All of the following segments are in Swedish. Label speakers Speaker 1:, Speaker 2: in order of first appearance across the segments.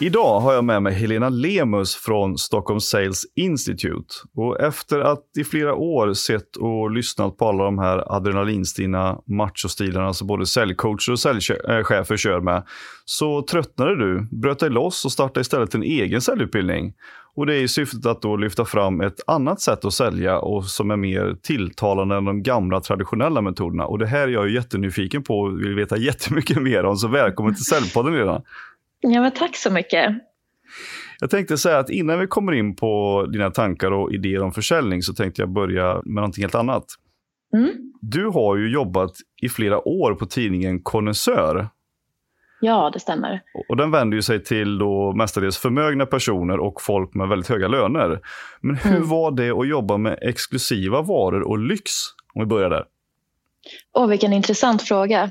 Speaker 1: Idag har jag med mig Helena Lemus från Stockholm Sales Institute. Och efter att i flera år sett och lyssnat på alla de här adrenalinstinna machostilarna som både säljcoacher och säljchefer kör med, så tröttnade du, bröt dig loss och startade istället en egen säljutbildning. Och det är i syftet att då lyfta fram ett annat sätt att sälja och som är mer tilltalande än de gamla traditionella metoderna. Och det här är jag jättenyfiken på och vill veta jättemycket mer om, så välkommen till Säljpodden Lena.
Speaker 2: Ja, men tack så mycket.
Speaker 1: Jag tänkte säga att innan vi kommer in på dina tankar och idéer om försäljning så tänkte jag börja med någonting helt annat. Mm. Du har ju jobbat i flera år på tidningen Konnässör.
Speaker 2: Ja, det stämmer.
Speaker 1: Och den vänder ju sig till då mestadels förmögna personer och folk med väldigt höga löner. Men hur mm. var det att jobba med exklusiva varor och lyx? Om vi börjar där.
Speaker 2: Åh, vilken intressant fråga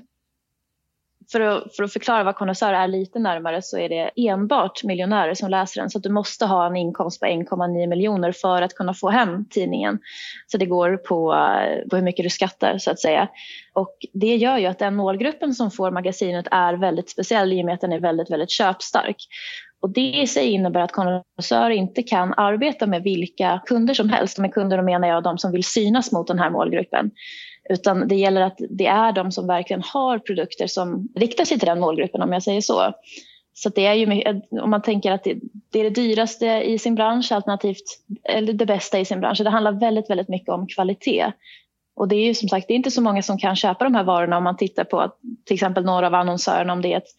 Speaker 2: för att, för att förklara vad konnässör är lite närmare så är det enbart miljonärer som läser den. Så att du måste ha en inkomst på 1,9 miljoner för att kunna få hem tidningen. Så det går på, eh, på hur mycket du skattar så att säga. Och det gör ju att den målgruppen som får magasinet är väldigt speciell i och med att den är väldigt, väldigt köpstark. Och det i sig innebär att konnässör inte kan arbeta med vilka kunder som helst. Med kunder då menar jag de som vill synas mot den här målgruppen. Utan det gäller att det är de som verkligen har produkter som riktar sig till den målgruppen om jag säger så. Så det är ju, om man tänker att det, det, är det dyraste i sin bransch alternativt eller det bästa i sin bransch. Det handlar väldigt, väldigt mycket om kvalitet. Och det är ju som sagt det är inte så många som kan köpa de här varorna om man tittar på till exempel några av annonsörerna om det är ett,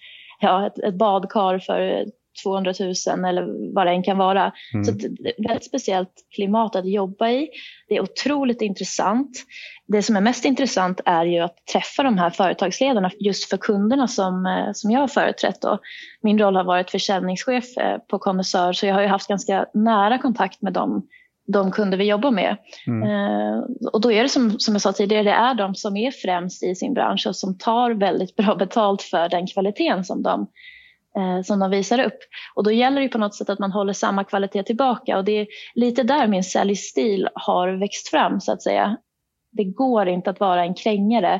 Speaker 2: ja, ett, ett badkar för 200 000 eller vad det än kan vara. Mm. Så det är ett väldigt speciellt klimat att jobba i. Det är otroligt intressant. Det som är mest intressant är ju att träffa de här företagsledarna just för kunderna som, eh, som jag har företrätt. Då. Min roll har varit försäljningschef eh, på Konnässör så jag har ju haft ganska nära kontakt med dem de kunder vi jobbar med. Mm. Eh, och då är det som, som jag sa tidigare, det är de som är främst i sin bransch och som tar väldigt bra betalt för den kvaliteten som de eh, som de visar upp. Och då gäller det på något sätt att man håller samma kvalitet tillbaka och det är lite där min säljstil har växt fram så att säga. Det går inte att vara en krängare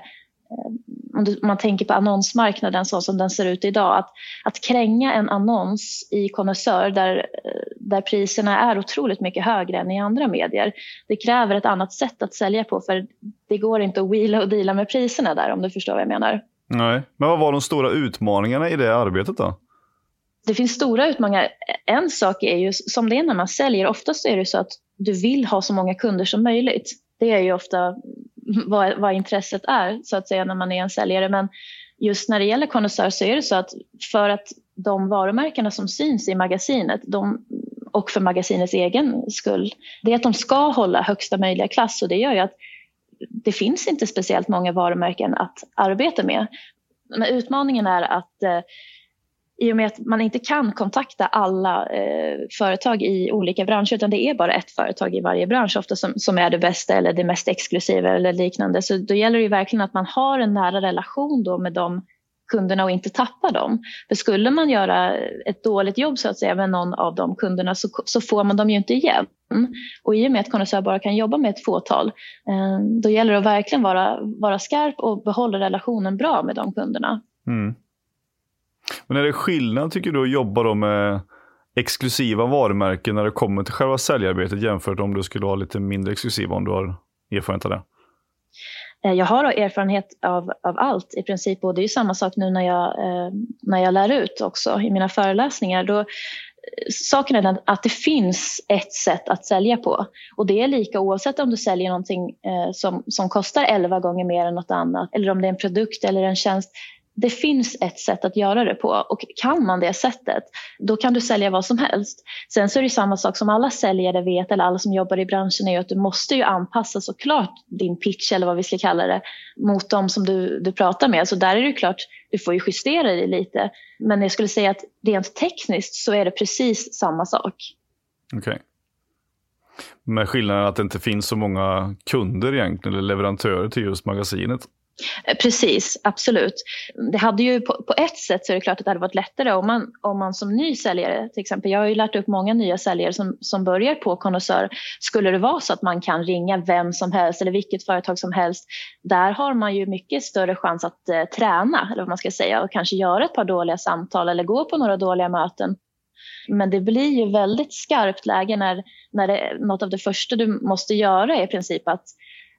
Speaker 2: eh, om man tänker på annonsmarknaden så som den ser ut idag, att, att kränga en annons i konnässör där, eh, där priserna är otroligt mycket högre än i andra medier. Det kräver ett annat sätt att sälja på för det går inte att wheela och deala med priserna där om du förstår vad jag menar.
Speaker 1: Nej, men vad var de stora utmaningarna i det arbetet då?
Speaker 2: det finns stora utmaningar. En sak är ju som det är när man säljer. Oftast är det så att du vill ha så många kunder som möjligt. Det är ju ofta vad, vad intresset är så att säga när man är en säljare. Men just när det gäller konnässör så är det så att för att de varumärkena som syns i magasinet de, och för magasinets egen skull, det är att de ska hålla högsta möjliga klass och det gör ju att det finns inte speciellt många varumärken att arbeta med. Men utmaningen är att eh, i och med att man inte kan kontakta alla eh, företag i olika branscher utan det är bara ett företag i varje bransch ofta som, som är det bästa eller det mest exklusiva eller liknande. Så då gäller det verkligen att man har en nära relation då med de kunderna och inte tappa dem. För skulle man göra ett dåligt jobb så att säga med någon av de kunderna så, så får man dem ju inte igen. Och i och med att konnässör bara kan jobba med ett fåtal eh, då gäller det att verkligen vara, vara skarp och behålla relationen bra med de kunderna. Mm.
Speaker 1: Men är det skillnad tycker du att jobba då med exklusiva varumärken när det kommer till själva säljarbetet jämfört om du skulle ha lite mindre exklusiva om du har erfarenhet av det?
Speaker 2: Eh, jag har erfarenhet av, av allt i princip och det är ju samma sak nu när jag, eh, när jag lär ut också i mina föreläsningar. Då, eh, saken är den att det finns ett sätt att sälja på. Och det är lika oavsett om du säljer någonting eh, som, som kostar 11 gånger mer än något annat eller om det är en produkt eller en tjänst det finns ett sätt att göra det på och kan man det sättet då kan du sälja vad som helst. Sen så är det samma sak som alla säljare vet eller alla som jobbar i branschen är att du måste ju anpassa såklart din pitch eller vad vi ska kalla det mot de som du, du pratar med. Så där är det klart, du får ju justera dig lite. Men jag skulle säga att rent tekniskt så är det precis samma sak.
Speaker 1: Okej. Okay. Med skillnaden att det inte finns så många kunder egentligen eller leverantörer till just magasinet.
Speaker 2: Eh, precis, absolut. Det hade ju på, på, ett sätt så är det klart att det hade varit lättare om man, om man som ny säljare, till exempel, jag har ju lärt upp många nya säljare som, som börjar på konnässör. Skulle det vara så att man kan ringa vem som helst eller vilket företag som helst, där har man ju mycket större chans att eh, träna, eller vad man ska säga, och kanske göra ett par dåliga samtal eller gå på några dåliga möten Men det blir ju väldigt skarpt läge när, när det, något av det första du måste göra är i princip att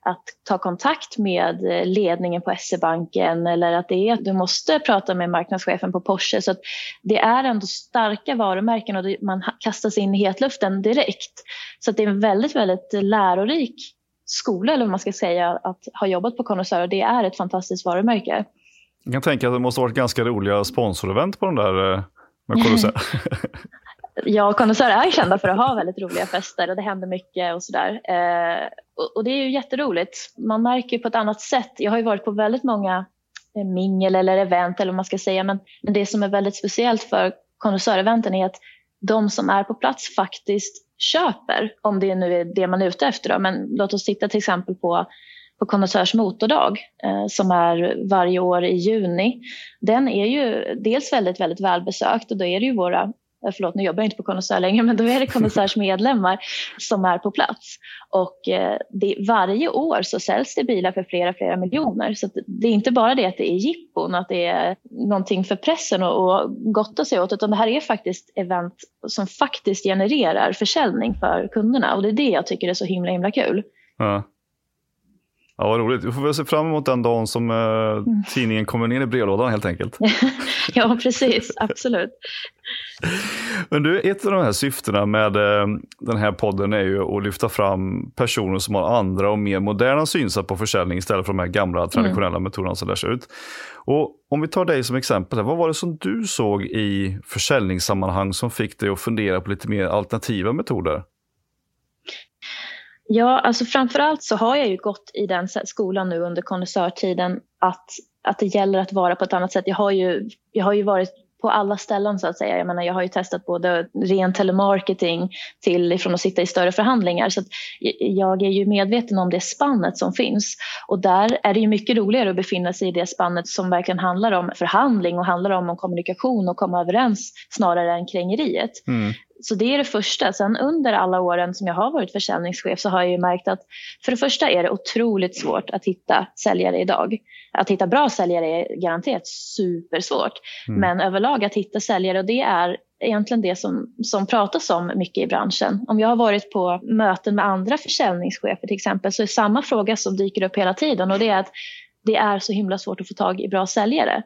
Speaker 2: att ta kontakt med ledningen på SE-banken eller att det är att du måste prata med marknadschefen på Porsche. Så det är ändå starka varumärken och man kastas in i hetluften direkt. Så det är en väldigt, väldigt lärorik skola eller vad man ska säga att ha jobbat på Connoisseur och det är ett fantastiskt varumärke.
Speaker 1: Jag kan tänka att det måste varit ganska roliga sponsorevent på de där eh, med jag
Speaker 2: Ja, Connoisseur är kända för att ha väldigt roliga fester och det händer mycket och sådär. Eh, och, och, det är ju jätteroligt. Man märker på ett annat sätt. Jag har ju varit på väldigt många eh, mingel eller event eller vad man ska säga. Men, men det som är väldigt speciellt för Connoisseur-eventen är att de som är på plats faktiskt köper, om det nu är det man är ute efter. Då. Men låt oss titta till exempel på på Konnässörs motordag eh, som är varje år i juni. Den är ju dels väldigt, väldigt välbesökt och då är det ju våra Eh, förlåt nu jobbar jag inte på Konnässör längre, men då är det Konnässörs medlemmar som är på plats. Och eh, det, varje år så säljs det bilar för flera, flera miljoner. Så det är inte bara det att det är jippon, att det är någonting för pressen och, och gotta sig åt, utan det här är faktiskt event som faktiskt genererar försäljning för kunderna. Och det är det jag tycker är så himla, himla kul.
Speaker 1: Ja. Ja, vad roligt. Vi får väl se fram emot den dagen som eh, mm. tidningen kommer ner i brevlådan helt enkelt.
Speaker 2: ja, precis. Absolut.
Speaker 1: Men du, ett av de här syftena med eh, den här podden är ju att lyfta fram personer som har andra och mer moderna synsätt på försäljning istället för de här gamla mm. traditionella mm. metoderna som lärs ut. Och om vi tar dig som exempel, vad var det som du såg i försäljningssammanhang som fick dig att fundera på lite mer alternativa metoder?
Speaker 2: Ja, alltså framförallt så har jag ju gått i den skolan nu under kondensörtiden att, att det gäller att vara på ett annat sätt. Jag har ju, jag har ju varit på alla ställen så att säga. Jag menar, jag har ju testat både ren telemarketing till ifrån att sitta i större förhandlingar. Så jag är ju medveten om det spannet som finns. Och där är det ju mycket roligare att befinna sig i det spannet som verkligen handlar om förhandling och handlar om, om kommunikation och komma överens snarare än krängeriet. Mm. Så det är det första. Sen under alla åren som jag har varit försäljningschef så har jag ju märkt att för det första är det otroligt svårt att hitta säljare idag. Att hitta bra säljare är garanterat supersvårt. Mm. Men överlag att hitta säljare och det är egentligen det som, som pratas om mycket i branschen. Om jag har varit på möten med andra försäljningschefer till exempel så är samma fråga som dyker upp hela tiden och det är att det är så himla svårt att få tag i bra säljare.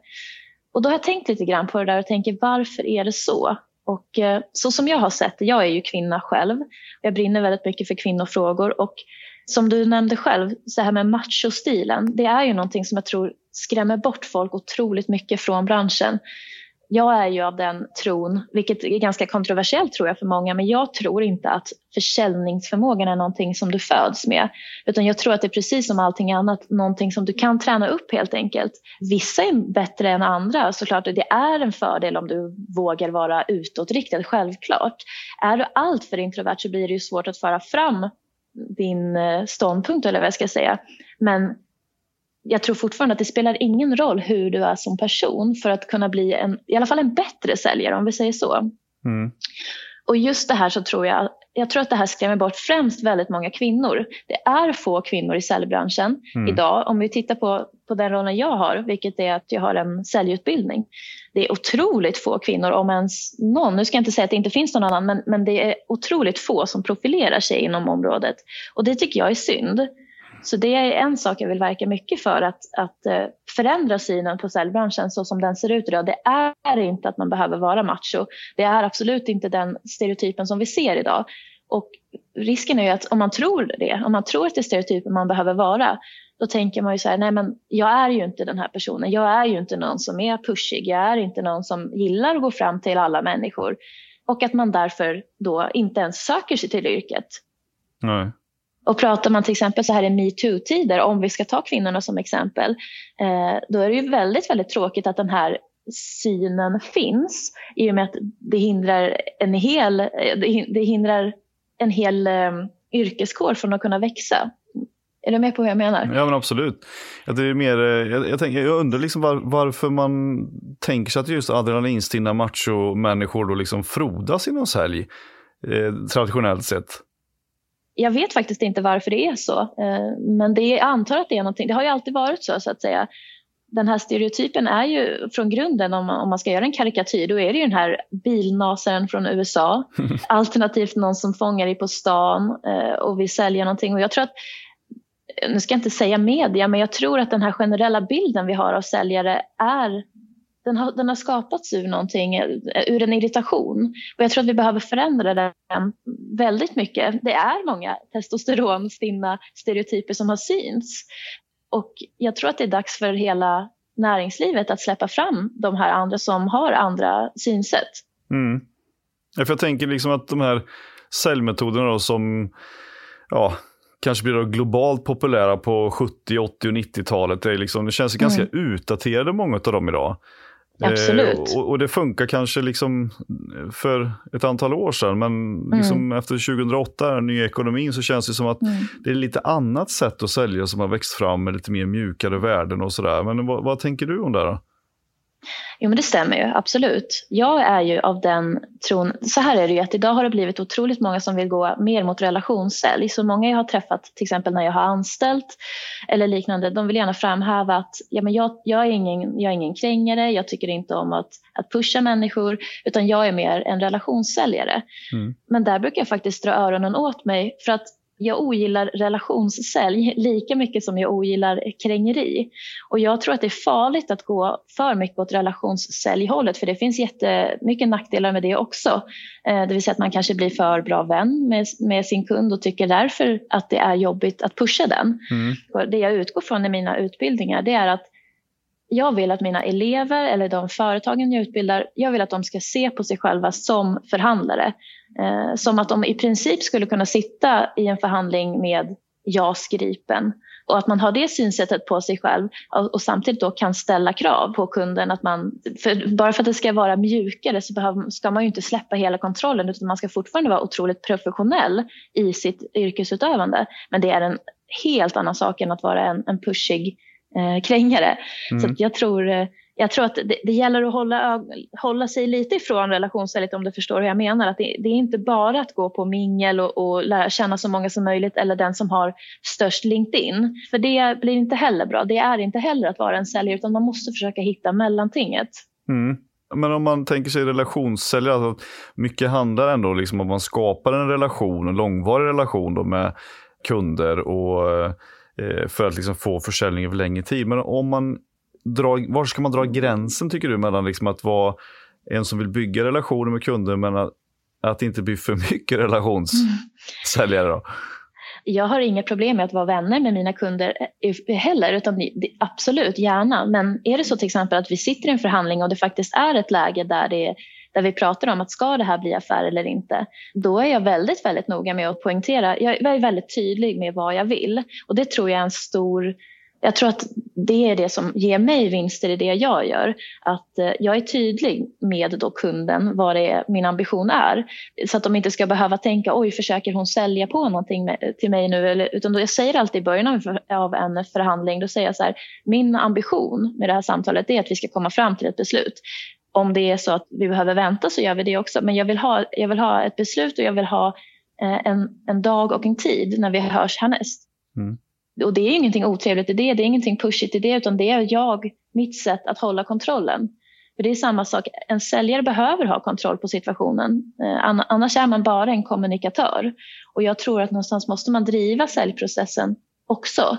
Speaker 2: Och då har jag tänkt lite grann på det där och tänker varför är det så? Och eh, så som jag har sett jag är ju kvinna själv. Jag brinner väldigt mycket för kvinnofrågor och som du nämnde själv, så här med machostilen, det är ju någonting som jag tror skrämmer bort folk otroligt mycket från branschen jag är ju av den tron, vilket är ganska kontroversiellt tror jag för många, men jag tror inte att försäljningsförmågan är någonting som du föds med. Utan jag tror att det är precis som allting annat, någonting som du kan träna upp helt enkelt. Vissa är bättre än andra, såklart. Det är en fördel om du vågar vara utåtriktad, självklart. Är du alltför introvert så blir det ju svårt att föra fram din eh, ståndpunkt eller vad jag ska säga. Men jag tror fortfarande att det spelar ingen roll hur du är som person för att kunna bli en, i alla fall en bättre säljare om vi säger så. Mm. Och just det här så tror jag, jag tror att det här skrämmer bort främst väldigt många kvinnor. Det är få kvinnor i säljbranschen mm. idag. Om vi tittar på, på den rollen jag har, vilket är att jag har en säljutbildning. Det är otroligt få kvinnor, om ens någon. Nu ska jag inte säga att det inte finns någon annan, men, men det är otroligt få som profilerar sig inom området. Och det tycker jag är synd. Så det är en sak jag vill verka mycket för, att, att eh, förändra synen på säljbranschen så som den ser ut idag. Det är inte att man behöver vara macho. Det är absolut inte den stereotypen som vi ser idag. Och risken är ju att om man tror det, om man tror att det är stereotypen man behöver vara, då tänker man ju så här, nej men jag är ju inte den här personen. Jag är ju inte någon som är pushig. Jag är inte någon som gillar att gå fram till alla människor. Och att man därför då inte ens söker sig till yrket. Nej. Och pratar man till exempel så här i metoo-tider, om vi ska ta kvinnorna som exempel, eh, då är det ju väldigt, väldigt tråkigt att den här synen finns i och med att det hindrar en hel, det hindrar en hel um, yrkeskår från att kunna växa. Är du med på hur jag menar?
Speaker 1: Ja men absolut. Det är mer, jag, jag, tänker, jag undrar liksom var, varför man tänker sig att just adrenalinstinna macho-människor då liksom frodas inom sälj eh, traditionellt sett
Speaker 2: jag vet faktiskt inte varför det är så. Eh, men det, jag antar att det är någonting. Det har ju alltid varit så, så att säga. den här stereotypen är ju från grunden, om man, om man ska göra en karikatyr, då är det ju den här bilnasaren från USA. Alternativt någon som fångar dig på stan eh, och vill sälja någonting. Och jag tror att, nu ska jag inte säga media, men jag tror att den här generella bilden vi har av säljare är den har, den har skapats ur någonting, eh, ur en irritation. Och jag tror att vi behöver förändra den väldigt mycket. Det är många testosteronstinna stereotyper som har synts. Och jag tror att det är dags för hela näringslivet att släppa fram de här andra som har andra synsätt.
Speaker 1: Mm. Ja, för jag tänker liksom att de här säljmetoderna då som ja, kanske blir globalt populära på 70, 80 och 90-talet. Det, liksom, det känns ganska mm. utdaterade många av dem idag.
Speaker 2: Absolut.
Speaker 1: Eh, och, och, det funkar kanske liksom för ett antal år sedan, men liksom mm. efter 2008, den nya ekonomin, så känns det som att mm. det är lite annat sätt att sälja som har växt fram med lite mer mjukare värden och sådär. Men vad, vad tänker du om det? Då?
Speaker 2: Jo men det stämmer ju, absolut. Jag är ju av den tron, så här är det ju att idag har det blivit otroligt många som vill gå mer mot relationssälj. Så många jag har träffat till exempel när jag har anställt eller liknande, de vill gärna framhäva att ja, men jag, jag, är ingen, jag är ingen krängare, jag tycker inte om att, att pusha människor utan jag är mer en relationssäljare. Mm. Men där brukar jag faktiskt dra öronen åt mig för att jag ogillar relationssälj lika mycket som jag ogillar krängeri. Och jag tror att det är farligt att gå för mycket åt relationssäljhållet för det finns jättemycket nackdelar med det också. Eh, det vill säga att man kanske blir för bra vän med, med sin kund och tycker därför att det är jobbigt att pusha den. Mm. Det jag utgår från i mina utbildningar det är att jag vill att mina elever eller de företagen jag utbildar, jag vill att de ska se på sig själva som förhandlare. Eh, som att de i princip skulle kunna sitta i en förhandling med JAS Gripen och att man har det synsättet på sig själv och, och, samtidigt då kan ställa krav på kunden. Att man, för bara för att det ska vara mjukare så behöver, ska man ju inte släppa hela kontrollen utan man ska fortfarande vara otroligt professionell i sitt yrkesutövande. Men det är en helt annan sak än att vara en, en pushig eh, krängare. Mm. Så jag tror eh, jag tror att det, det gäller att hålla, hålla sig lite ifrån relationsstället om du förstår hur jag menar. Att det, det är inte bara att gå på mingel och, och lära känna så många som möjligt eller den som har störst LinkedIn. För det blir inte heller bra. Det är inte heller att vara en säljare utan man måste försöka hitta mellantinget.
Speaker 1: Mm. Men om man tänker sig relationssäljare, alltså mycket handlar ändå liksom om att man skapar en relation, en långvarig relation med kunder och eh, Eh, för att liksom få försäljning över längre tid. Men om man drar, var ska man dra gränsen tycker du mellan liksom att vara en som vill bygga relationer med kunder men att, att inte bli för mycket relationssäljare? Då?
Speaker 2: Jag har inga problem med att vara vänner med mina kunder eh, heller, utan absolut gärna. Men är det så till exempel att vi sitter i en förhandling och det faktiskt är ett läge där, det, där vi pratar om att ska det här bli affär eller inte, då är jag väldigt, väldigt noga med att poängtera. Jag är väldigt tydlig med vad jag vill och det tror jag är en stor jag tror att det är det som ger mig vinster i det jag gör. Att eh, jag är tydlig med då kunden vad det är min ambition är. Så att de inte ska behöva tänka oj, försöker hon sälja på någonting till mig nu? Eller, utan då jag säger alltid i början av en förhandling, då säger jag så här, min ambition med det här samtalet är att vi ska komma fram till ett beslut. Om det är så att vi behöver vänta så gör vi det också. Men jag vill ha, jag vill ha ett beslut och jag vill ha eh, en, en dag och en tid när vi hörs härnäst. Mm och det är ingenting otrevligt i det, det är ingenting pushigt i det, utan det är jag, mitt sätt att hålla kontrollen. För det är samma sak, en säljare behöver ha kontroll på situationen, eh, annars är man bara en kommunikatör. Och jag tror att någonstans måste man driva säljprocessen också.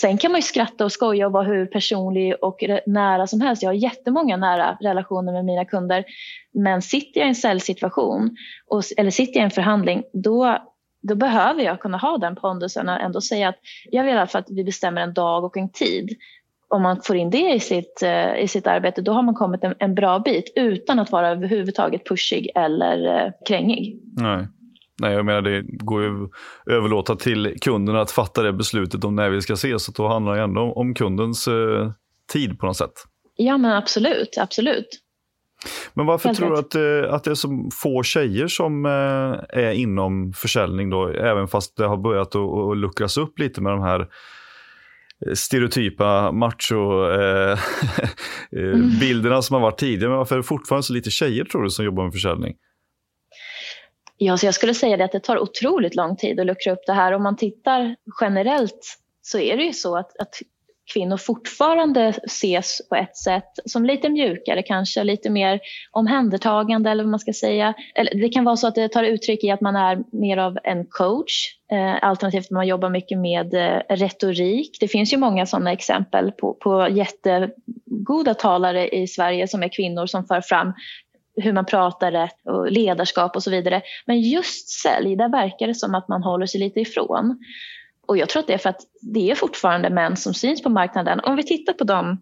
Speaker 2: Sen kan man ju skratta och skoja och vara hur personlig och nära som helst. Jag har jättemånga nära relationer med mina kunder. Men sitter jag i en säljsituation och, eller sitter jag i en förhandling, då då behöver jag kunna ha den pondusen och ändå säga att jag vill i alla fall att vi bestämmer en dag och en tid. Om man får in det i sitt, eh, i sitt arbete då har man kommit en, en bra bit utan att vara överhuvudtaget pushig eller eh, krängig.
Speaker 1: Nej. Nej, jag menar det går ju att överlåta till kunden att fatta det beslutet om när vi ska ses. Så då handlar det ändå om kundens eh, tid på något sätt.
Speaker 2: Ja, men absolut. absolut.
Speaker 1: Men varför Helt tror du att, eh, att det är så få tjejer som eh, är inom försäljning då, även fast det har börjat att luckras upp lite med de här eh, stereotypa macho-bilderna mm. som har varit tidigare. Men varför är det fortfarande så lite tjejer tror du som jobbar med försäljning?
Speaker 2: Ja, så jag skulle säga det att det tar otroligt lång tid att luckra upp det här. Om man tittar generellt så är det ju så att, att kvinnor fortfarande ses på ett sätt som lite mjukare kanske, lite mer omhändertagande eller vad man ska säga. Eller det kan vara så att det tar uttryck i att man är mer av en coach, eh, alternativt man jobbar mycket med eh, retorik. Det finns ju många sådana exempel på, på jättegoda talare i Sverige som är kvinnor som för fram hur man pratar rätt och ledarskap och så vidare. Men just sälj, där verkar det som att man håller sig lite ifrån. Och jag tror att det är för att det är fortfarande män som syns på marknaden. Om vi tittar på de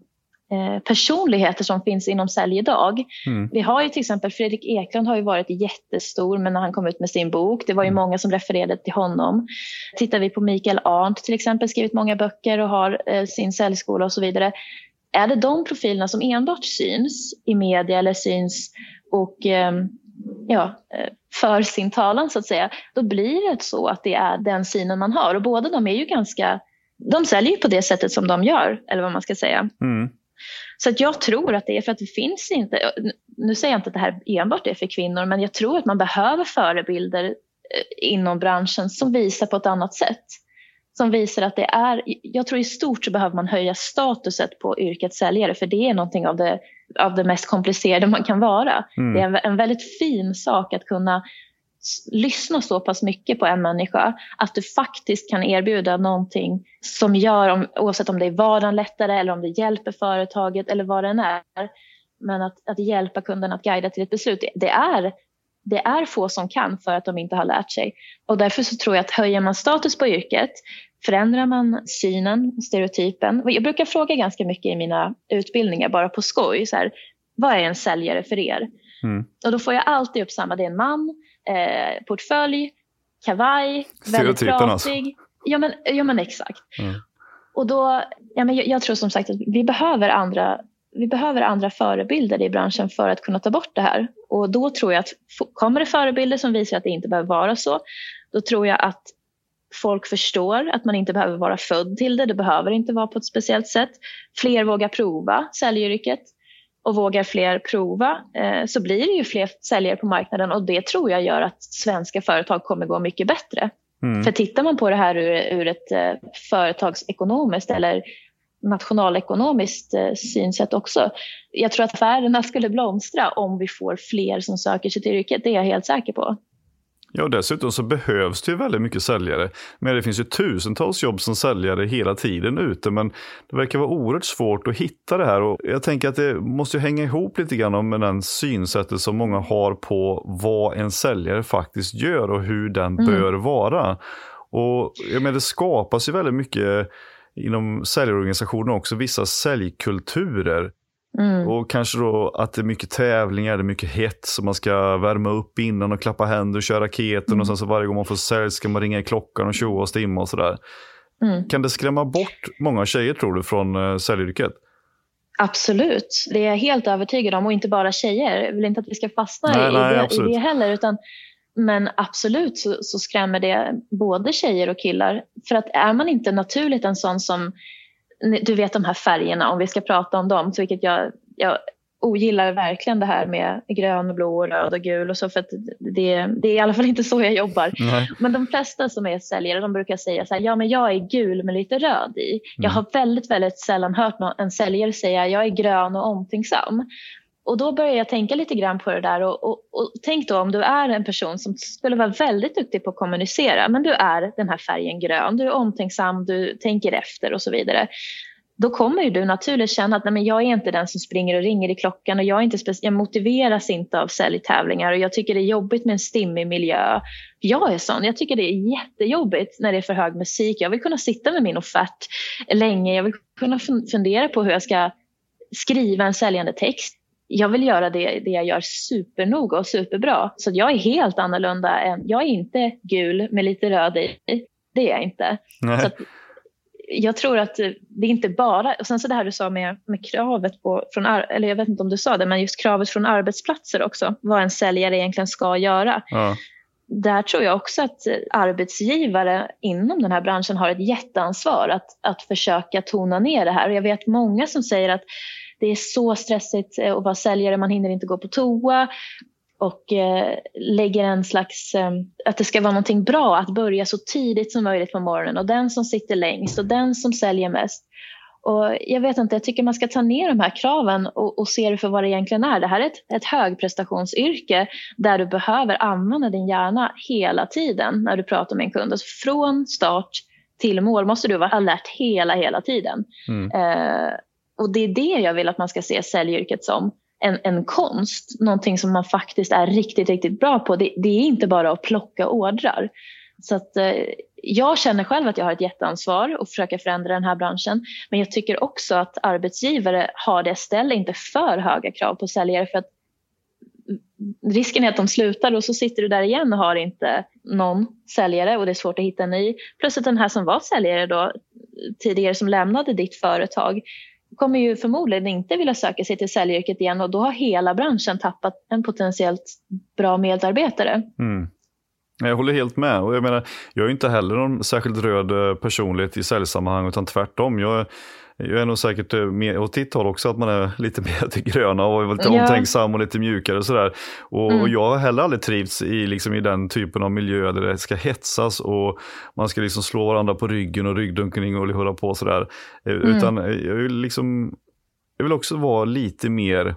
Speaker 2: eh, personligheter som finns inom sälj idag. Mm. Vi har ju till exempel Fredrik Eklund har ju varit jättestor men när han kom ut med sin bok, det var ju mm. många som refererade till honom. Tittar vi på Mikael Arndt till exempel, skrivit många böcker och har eh, sin säljskola och så vidare. Är det de profilerna som enbart syns i media eller syns och ehm, ja, eh, för sin talan så att säga, då blir det så att det är den synen man har. Och båda de är ju ganska, de säljer ju på det sättet som de gör, eller vad man ska säga. Mm. Så att jag tror att det är för att det finns inte, nu säger jag inte att det här enbart är för kvinnor, men jag tror att man behöver förebilder eh, inom branschen som visar på ett annat sätt. Som visar att det är, jag tror i stort så behöver man höja statuset på yrket säljare, för det är någonting av det av det mest komplicerade man kan vara. Mm. Det är en väldigt fin sak att kunna lyssna så pass mycket på en människa att du faktiskt kan erbjuda någonting som gör, om, oavsett om det är vardagen lättare eller om det hjälper företaget eller vad det än är. Men att, att hjälpa kunden att guida till ett beslut, det, det är det är få som kan för att de inte har lärt sig. Och därför så tror jag att höjer man status på yrket Förändrar man synen, stereotypen? Jag brukar fråga ganska mycket i mina utbildningar, bara på skoj. Så här, vad är en säljare för er? Mm. Och då får jag alltid upp samma. Det är en man, eh, portfölj, kavaj, väldigt pratig. Alltså. Ja men, ja men exakt. Mm. Och då, ja, men jag, jag, tror som sagt att vi behöver andra vi behöver andra förebilder i branschen för att kunna ta bort det här. Och då tror jag att kommer det förebilder som visar att det inte behöver vara så, då tror jag att folk förstår att man inte behöver vara född till det. Det behöver inte vara på ett speciellt sätt. Fler vågar prova säljyrket och vågar fler prova eh, så blir det ju fler säljare på marknaden och det tror jag gör att svenska företag kommer gå mycket bättre. Mm. För tittar man på det här ur, ur ett eh, företagsekonomiskt eller nationalekonomiskt eh, synsätt också. Jag tror att affärerna skulle blomstra om vi får fler som söker sig till yrket. Det är jag helt säker på.
Speaker 1: Ja, dessutom så behövs det ju väldigt mycket säljare. Men det finns ju tusentals jobb som säljare hela tiden ute, men det verkar vara oerhört svårt att hitta det här. Och jag tänker att det måste ju hänga ihop lite grann med den synsättet som många har på vad en säljare faktiskt gör och hur den mm. bör vara. Och jag menar, det skapas ju väldigt mycket inom säljorganisationer också, vissa säljkulturer. Mm. Och kanske då att det är mycket tävlingar, det är mycket hett, så man ska värma upp innan och klappa händer och köra raketen. Mm. Och sen så varje gång man får sälj ska man ringa i klockan och tjoa och stimma och sådär. Mm. Kan det skrämma bort många tjejer tror du från uh, säljyrket?
Speaker 2: Absolut, det är jag helt övertygad om. Och inte bara tjejer. Jag vill inte att vi ska fastna nej, i, nej, det, i, det, heller. Utan, men absolut så, så skrämmer det både tjejer och killar. För att är man inte naturligt en sån som du vet de här färgerna, om vi ska prata om dem, så vilket jag, jag ogillar verkligen det här med grön, blå, röd och gul och så för att det, det är i alla fall inte så jag jobbar. Nej. Men de flesta som är säljare de brukar säga så här, ja men jag är gul med lite röd i. Mm. Jag har väldigt, väldigt sällan hört någon, en säljare säga jag är grön och omtänksam. Och då börjar jag tänka lite grann på det där och, och, och, tänk då om du är en person som skulle vara väldigt duktig på att kommunicera men du är den här färgen grön, du är omtänksam, du tänker efter och så vidare. Då kommer ju du naturligt känna att nej, men jag är inte den som springer och ringer i klockan och jag, är inte jag motiveras inte av säljtävlingar och jag tycker det är jobbigt med en stimmig miljö. Jag är sån, jag tycker det är jättejobbigt när det är för hög musik. Jag vill kunna sitta med min offert länge, jag vill kunna fundera på hur jag ska skriva en säljande text jag vill göra det, det jag gör supernoga och superbra. Så jag är helt annorlunda. Än, jag är inte gul med lite röd i. Det är jag inte. Så jag tror att det är inte bara, och sen så det här du sa med, med kravet på, från, eller jag vet inte om du sa det, men just kravet från arbetsplatser också, vad en säljare egentligen ska göra. Ja. Där tror jag också att arbetsgivare inom den här branschen har ett jätteansvar att, att försöka tona ner det här. Och jag vet många som säger att det är så stressigt eh, att vara säljare, man hinner inte gå på toa och eh, lägger en slags, eh, att det ska vara någonting bra att börja så tidigt som möjligt på morgonen och den som sitter längst och den som säljer mest. Och jag vet inte, jag tycker man ska ta ner de här kraven och, och se det för vad det egentligen är. Det här är ett, ett högprestationsyrke där du behöver använda din hjärna hela tiden när du pratar med en kund. Alltså från start till mål måste du vara alert hela, hela tiden. Mm. Eh, och det är det jag vill att man ska se säljyrket som. En, en konst, någonting som man faktiskt är riktigt, riktigt bra på. Det, det är inte bara att plocka ordrar. Så att, eh, jag känner själv att jag har ett jätteansvar att försöka förändra den här branschen. Men jag tycker också att arbetsgivare har det, ställer inte för höga krav på säljare för att risken är att de slutar och så sitter du där igen och har inte någon säljare och det är svårt att hitta en ny. Plus att den här som var säljare då tidigare som lämnade ditt företag kommer ju förmodligen inte vilja söka sig till säljyrket igen och då har hela branschen tappat en potentiellt bra medarbetare.
Speaker 1: Mm. Jag håller helt med. Och jag, menar, jag är inte heller någon särskilt röd eh, personlighet i säljsammanhang utan tvärtom. Jag, jag är nog säkert eh, mer åt ditt håll också, att man är lite mer till gröna och lite ja. omtänksam och lite mjukare och sådär. Och, mm. och, jag har heller aldrig trivts i, liksom, i den typen av miljö där det ska hetsas och man ska liksom slå varandra på ryggen och ryggdunkning och hålla på sådär. Eh, mm. Utan jag vill, liksom, jag vill också vara lite mer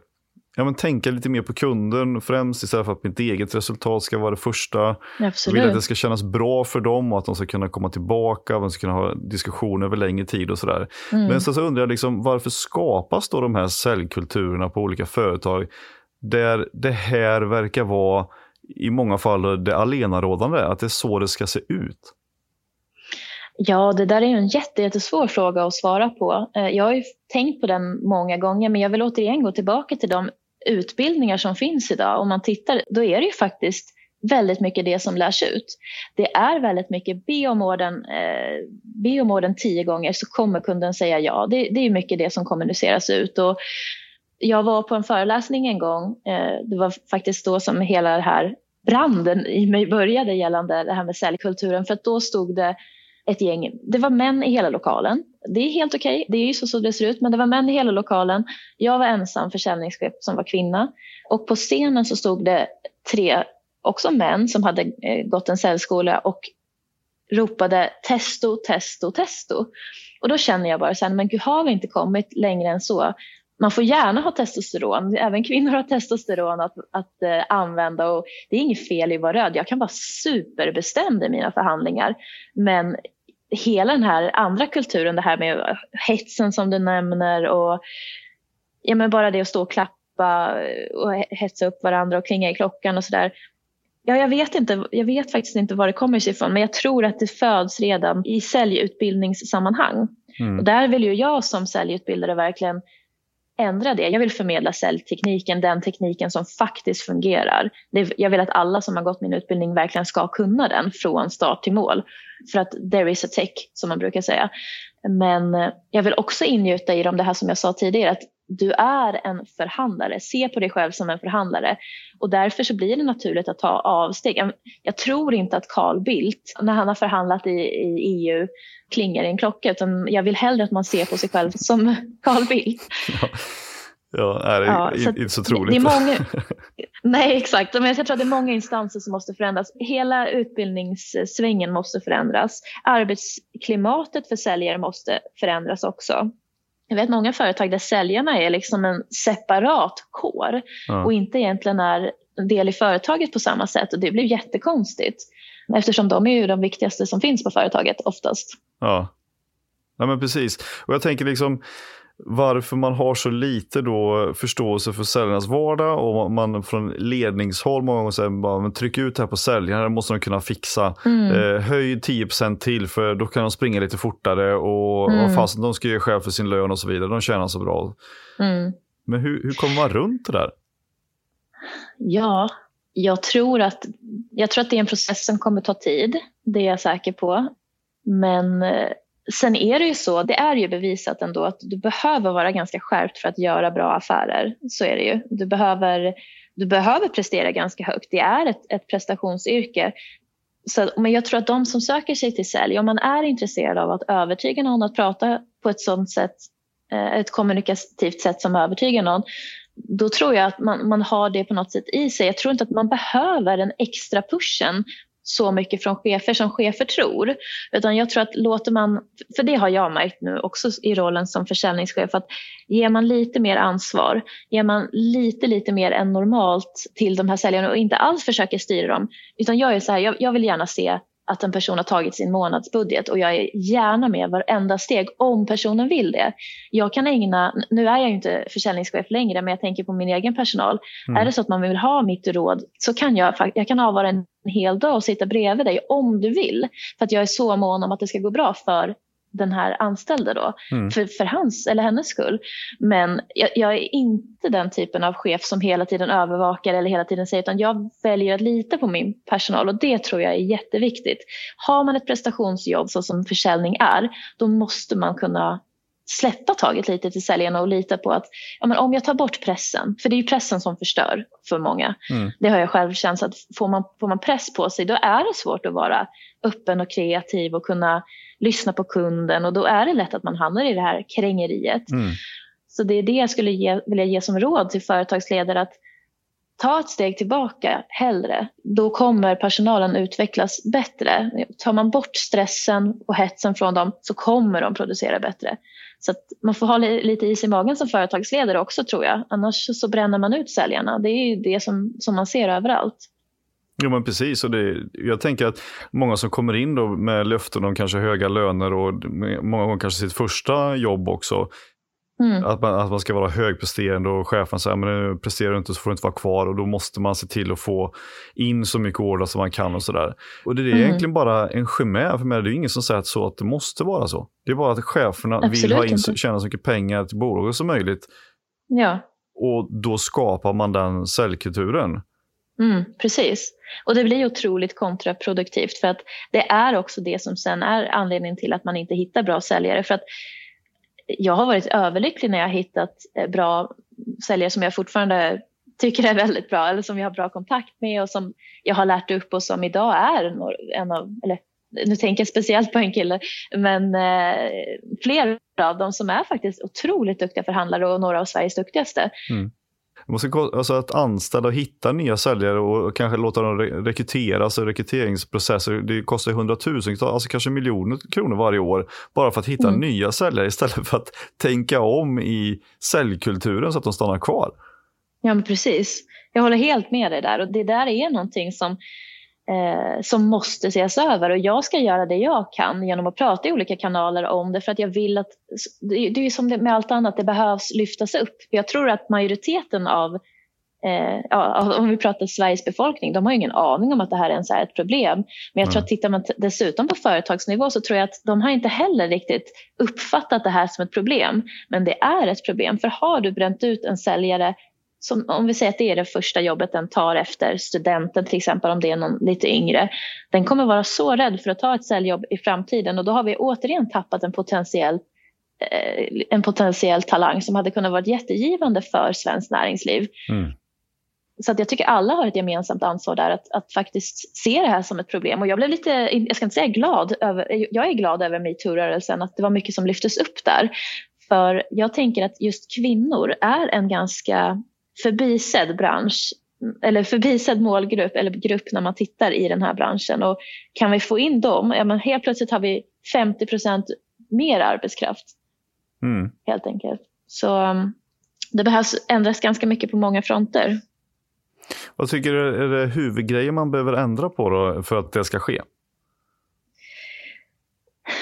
Speaker 1: ja, men tänka lite mer på kunden främst istället för att mitt eget resultat ska vara det första. Absolut. Jag vill att det ska kännas bra för dem och att de ska kunna komma tillbaka, de ska kunna ha diskussioner över längre tid och sådär. Mm. Men sen så undrar jag liksom, varför skapas då de här säljkulturerna på olika företag där det här verkar vara i många fall det alenarådande, att det är så det ska se ut?
Speaker 2: Ja, det där är en jättesvår fråga att svara på. Eh, jag har ju tänkt på den många gånger, men jag vill återigen gå tillbaka till de utbildningar som finns idag, om man tittar, då är det ju faktiskt väldigt mycket det som lärs ut. Det är väldigt mycket be om orden, eh, be om orden tio gånger så kommer kunden säga ja. Det, det är mycket det som kommuniceras ut. Och jag var på en föreläsning en gång, eh, det var faktiskt då som hela den här branden i mig började gällande det här med säljkulturen, för att då stod det ett gäng, det var män i hela lokalen. Det är helt okej, okay. det är ju så, så det ser ut, men det var män i hela lokalen. Jag var ensam försäljningschef som var kvinna och på scenen så stod det tre, också män som hade eh, gått en säljskola och ropade testo, testo, testo. Och då känner jag bara så här, men gud har vi inte kommit längre än så? man får gärna ha testosteron, även kvinnor har testosteron att, att eh, använda och det är inget fel i att vara röd. Jag kan vara superbestämd i mina förhandlingar men hela den här andra kulturen, det här med hetsen som du nämner och ja, men bara det att stå och klappa och hetsa upp varandra och klinga i klockan och sådär. Ja, jag vet inte. Jag vet faktiskt inte var det kommer sig ifrån, men jag tror att det föds redan i säljutbildningssammanhang. Mm. Och där vill ju jag som säljutbildare verkligen ändra det. Jag vill förmedla säljtekniken, den tekniken som faktiskt fungerar. Jag vill att alla som har gått min utbildning verkligen ska kunna den från start till mål. För att there is a tech, som man brukar säga. Men eh, jag vill också ingjuta i dem det här som jag sa tidigare, att du är en förhandlare. Se på dig själv som en förhandlare. Och därför så blir det naturligt att ta avsteg. Jag tror inte att Carl Bildt, när han har förhandlat i, i EU, klingar i en klocka. Utan jag vill hellre att man ser på sig själv som Carl Bildt.
Speaker 1: Ja. Ja, är det ja, är inte så troligt.
Speaker 2: Det är många, nej, exakt. Men jag tror att det är många instanser som måste förändras. Hela utbildningssvängen måste förändras. Arbetsklimatet för säljare måste förändras också. Jag vet många företag där säljarna är liksom en separat kår ja. och inte egentligen är en del i företaget på samma sätt och det blir jättekonstigt eftersom de är ju de viktigaste som finns på företaget oftast.
Speaker 1: Ja, ja men precis. Och jag tänker liksom varför man har så lite då förståelse för säljarnas vardag och man från ledningshåll många gånger säger bara men tryck ut det här på säljaren, det måste de kunna fixa. Mm. Eh, höj 10% till för då kan de springa lite fortare och, mm. fast de ska göra själv för sin lön och så vidare, de tjänar så bra. Mm. Men hur, hur kommer man runt det där?
Speaker 2: Ja, jag tror, att, jag tror att det är en process som kommer ta tid, det är jag säker på. Men eh, Sen är det ju så, det är ju bevisat ändå att du behöver vara ganska skärpt för att göra bra affärer. Så är det ju. Du behöver, du behöver prestera ganska högt. Det är ett, ett prestationsyrke. Så, men jag tror att de som söker sig till sälj, om man är intresserad av att övertyga någon att prata på ett sådant sätt, eh, ett kommunikativt sätt som övertygar någon, då tror jag att man, man har det på något sätt i sig. Jag tror inte att man behöver den extra pushen så mycket från chefer som chefer tror. Utan jag tror att låter man, för det har jag märkt nu också i rollen som försäljningschef, att ger man lite mer ansvar, ger man lite, lite mer än normalt till de här säljarna och inte alls försöker styra dem, utan jag är så här, jag, jag vill gärna se att en person har tagit sin månadsbudget och jag är gärna med varenda steg om personen vill det. Jag kan ägna, nu är jag inte försäljningschef längre men jag tänker på min egen personal. Mm. Är det så att man vill ha mitt råd så kan jag, jag kan avvara en hel dag och sitta bredvid dig om du vill. För att jag är så mån om att det ska gå bra för den här anställde då, mm. för, för hans eller hennes skull. Men jag, jag, är inte den typen av chef som hela tiden övervakar eller hela tiden säger, utan jag väljer att lita på min personal och det tror jag är jätteviktigt. Har man ett prestationsjobb så som försäljning är, då måste man kunna släppa taget lite till säljarna och lita på att ja, men om jag tar bort pressen, för det är ju pressen som förstör för många. Mm. Det har jag själv känt att får man, får man press på sig då är det svårt att vara öppen och kreativ och kunna lyssna på kunden och då är det lätt att man hamnar i det här krängeriet. Mm. Så det är det jag skulle ge, vilja ge som råd till företagsledare att ta ett steg tillbaka hellre. Då kommer personalen utvecklas bättre. Tar man bort stressen och hetsen från dem så kommer de producera bättre. Så man får ha lite is i magen som företagsledare också tror jag. Annars så bränner man ut säljarna. Det är ju det som, som man ser överallt.
Speaker 1: Jo men precis, och det, jag tänker att många som kommer in då med löften om kanske höga löner och många gånger kanske sitt första jobb också. Mm. Att, man, att man ska vara högpresterande och chefen säger men presterar du inte så får du inte vara kvar och då måste man se till att få in så mycket order som man kan och sådär. Och det är mm. egentligen bara en chimär för mig. Det är ingen som säger att, så att det måste vara så. Det är bara att cheferna Absolut vill ha in, tjäna så mycket pengar till bolaget som möjligt.
Speaker 2: Ja.
Speaker 1: Och då skapar man den säljkulturen.
Speaker 2: Mm, precis. Och det blir otroligt kontraproduktivt för att det är också det som sen är anledningen till att man inte hittar bra säljare. För att jag har varit överlycklig när jag har hittat eh, bra säljare som jag fortfarande tycker är väldigt bra eller som jag har bra kontakt med och som jag har lärt upp och som idag är en av, eller nu tänker jag speciellt på en kille, men eh, flera av dem som är faktiskt otroligt duktiga förhandlare och några av Sveriges duktigaste. Mm.
Speaker 1: Måste, alltså att anställa och hitta nya säljare och kanske låta dem rekrytera, alltså rekryteringsprocesser, det kostar hundratusentals, alltså kanske miljoner kronor varje år, bara för att hitta mm. nya säljare istället för att tänka om i säljkulturen så att de stannar kvar.
Speaker 2: Ja, men precis. Jag håller helt med dig där och det där är någonting som eh, som måste ses över och jag ska göra det jag kan genom att prata i olika kanaler om det för att jag vill att, det, är som det med allt annat, det behövs lyftas upp. Jag tror att majoriteten av Eh, ja, om vi pratar Sveriges befolkning, de har ingen aning om att det här ens är ett problem. Men jag tror att tittar man dessutom på företagsnivå så tror jag att de har inte heller riktigt uppfattat det här som ett problem. Men det är ett problem, för har du bränt ut en säljare som, om vi säger att det är det första jobbet den tar efter studenten till exempel om det är någon lite yngre. Den kommer vara så rädd för att ta ett säljjobb i framtiden och då har vi återigen tappat en potentiell eh, en potentiell talang som hade kunnat vara jättegivande för svenskt näringsliv. Mm. Så att jag tycker alla har ett gemensamt ansvar där att, att faktiskt se det här som ett problem. Och jag blev lite, jag ska inte säga glad, över, jag är glad över metoo-rörelsen, att det var mycket som lyftes upp där. För jag tänker att just kvinnor är en ganska förbisedd bransch eller förbisedd målgrupp eller grupp när man tittar i den här branschen. Och kan vi få in dem, ja, men helt plötsligt har vi 50% mer arbetskraft. Mm. Helt enkelt. Så um, det behövs ändras ganska mycket på många fronter.
Speaker 1: Vad tycker du är det huvudgrejer man behöver ändra på då för att det ska ske?